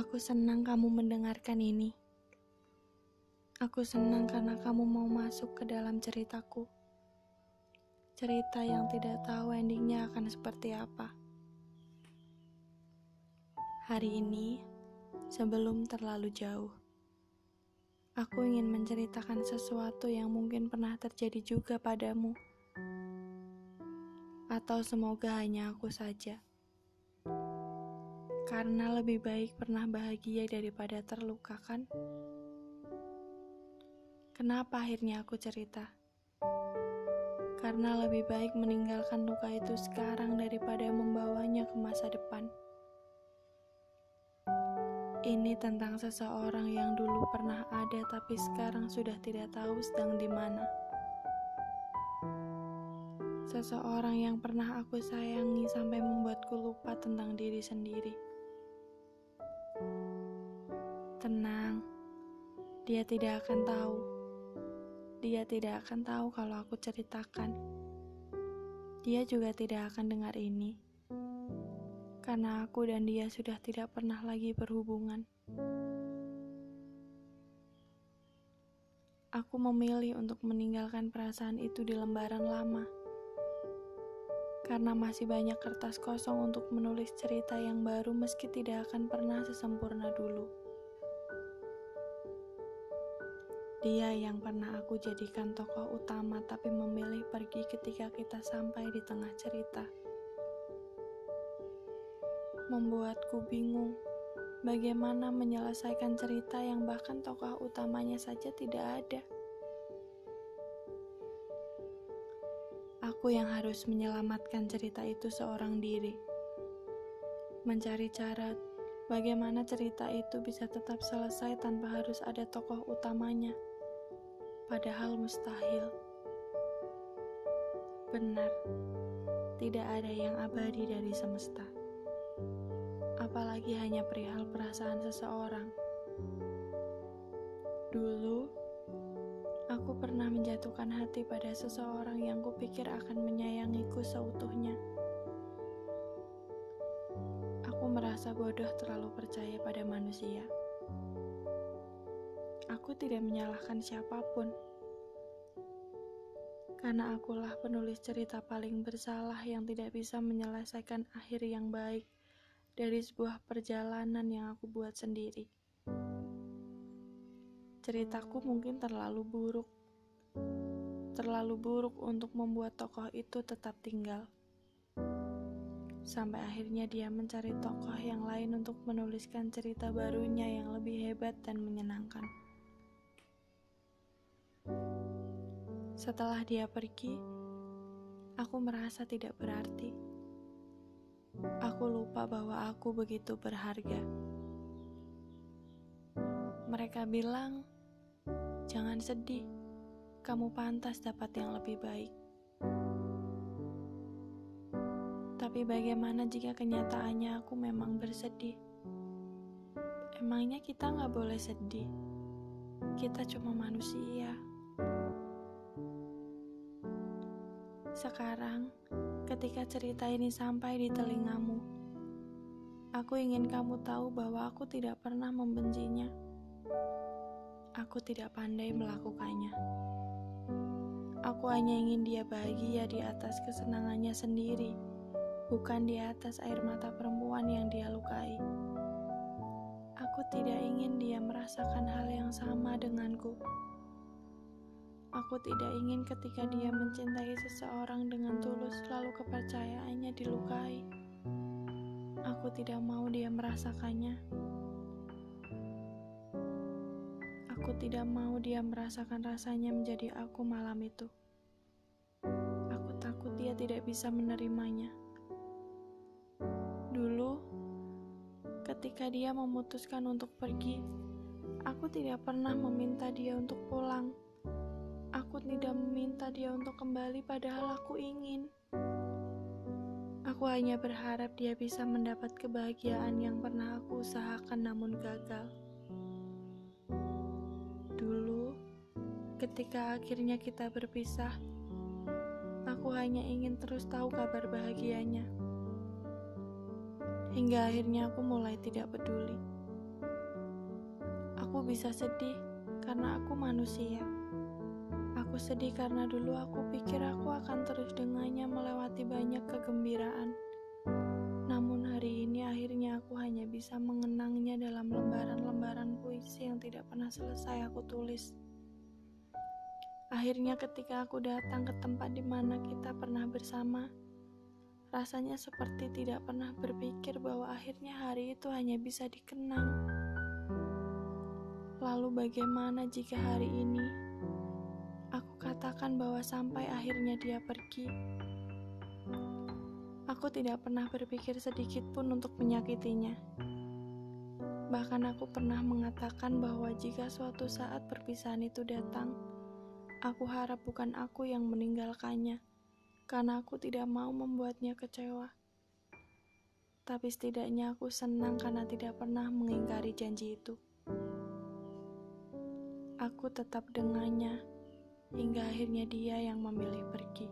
Aku senang kamu mendengarkan ini. Aku senang karena kamu mau masuk ke dalam ceritaku. Cerita yang tidak tahu endingnya akan seperti apa. Hari ini, sebelum terlalu jauh, aku ingin menceritakan sesuatu yang mungkin pernah terjadi juga padamu. Atau semoga hanya aku saja karena lebih baik pernah bahagia daripada terluka, kan? Kenapa akhirnya aku cerita? Karena lebih baik meninggalkan luka itu sekarang daripada membawanya ke masa depan. Ini tentang seseorang yang dulu pernah ada tapi sekarang sudah tidak tahu sedang di mana. Seseorang yang pernah aku sayangi sampai membuatku lupa tentang diri sendiri. Tenang, dia tidak akan tahu. Dia tidak akan tahu kalau aku ceritakan. Dia juga tidak akan dengar ini, karena aku dan dia sudah tidak pernah lagi berhubungan. Aku memilih untuk meninggalkan perasaan itu di lembaran lama, karena masih banyak kertas kosong untuk menulis cerita yang baru, meski tidak akan pernah sesempurna dulu. Dia yang pernah aku jadikan tokoh utama tapi memilih pergi ketika kita sampai di tengah cerita. Membuatku bingung bagaimana menyelesaikan cerita yang bahkan tokoh utamanya saja tidak ada. Aku yang harus menyelamatkan cerita itu seorang diri. Mencari cara bagaimana cerita itu bisa tetap selesai tanpa harus ada tokoh utamanya padahal mustahil. Benar, tidak ada yang abadi dari semesta, apalagi hanya perihal perasaan seseorang. Dulu, aku pernah menjatuhkan hati pada seseorang yang kupikir akan menyayangiku seutuhnya. Aku merasa bodoh terlalu percaya pada manusia. Aku tidak menyalahkan siapa pun. Karena akulah penulis cerita paling bersalah yang tidak bisa menyelesaikan akhir yang baik dari sebuah perjalanan yang aku buat sendiri. Ceritaku mungkin terlalu buruk. Terlalu buruk untuk membuat tokoh itu tetap tinggal. Sampai akhirnya dia mencari tokoh yang lain untuk menuliskan cerita barunya yang lebih hebat dan menyenangkan. Setelah dia pergi, aku merasa tidak berarti. Aku lupa bahwa aku begitu berharga. Mereka bilang, "Jangan sedih, kamu pantas dapat yang lebih baik." Tapi bagaimana jika kenyataannya aku memang bersedih? Emangnya kita nggak boleh sedih? Kita cuma manusia. Sekarang, ketika cerita ini sampai di telingamu, aku ingin kamu tahu bahwa aku tidak pernah membencinya. Aku tidak pandai melakukannya. Aku hanya ingin dia bahagia di atas kesenangannya sendiri, bukan di atas air mata perempuan yang dia lukai. Aku tidak ingin dia merasakan hal yang sama denganku. Aku tidak ingin ketika dia mencintai seseorang dengan tulus lalu kepercayaannya dilukai. Aku tidak mau dia merasakannya. Aku tidak mau dia merasakan rasanya menjadi aku malam itu. Aku takut dia tidak bisa menerimanya. Dulu, ketika dia memutuskan untuk pergi, aku tidak pernah meminta dia untuk pulang Aku tidak meminta dia untuk kembali, padahal aku ingin. Aku hanya berharap dia bisa mendapat kebahagiaan yang pernah aku usahakan, namun gagal. Dulu, ketika akhirnya kita berpisah, aku hanya ingin terus tahu kabar bahagianya. Hingga akhirnya aku mulai tidak peduli. Aku bisa sedih karena aku manusia. Aku sedih karena dulu aku pikir aku akan terus dengannya melewati banyak kegembiraan. Namun hari ini akhirnya aku hanya bisa mengenangnya dalam lembaran-lembaran puisi yang tidak pernah selesai aku tulis. Akhirnya ketika aku datang ke tempat di mana kita pernah bersama, rasanya seperti tidak pernah berpikir bahwa akhirnya hari itu hanya bisa dikenang. Lalu bagaimana jika hari ini katakan bahwa sampai akhirnya dia pergi? Aku tidak pernah berpikir sedikit pun untuk menyakitinya. Bahkan aku pernah mengatakan bahwa jika suatu saat perpisahan itu datang, Aku harap bukan aku yang meninggalkannya, karena aku tidak mau membuatnya kecewa. Tapi setidaknya aku senang karena tidak pernah mengingkari janji itu. Aku tetap dengannya hingga akhirnya dia yang memilih pergi.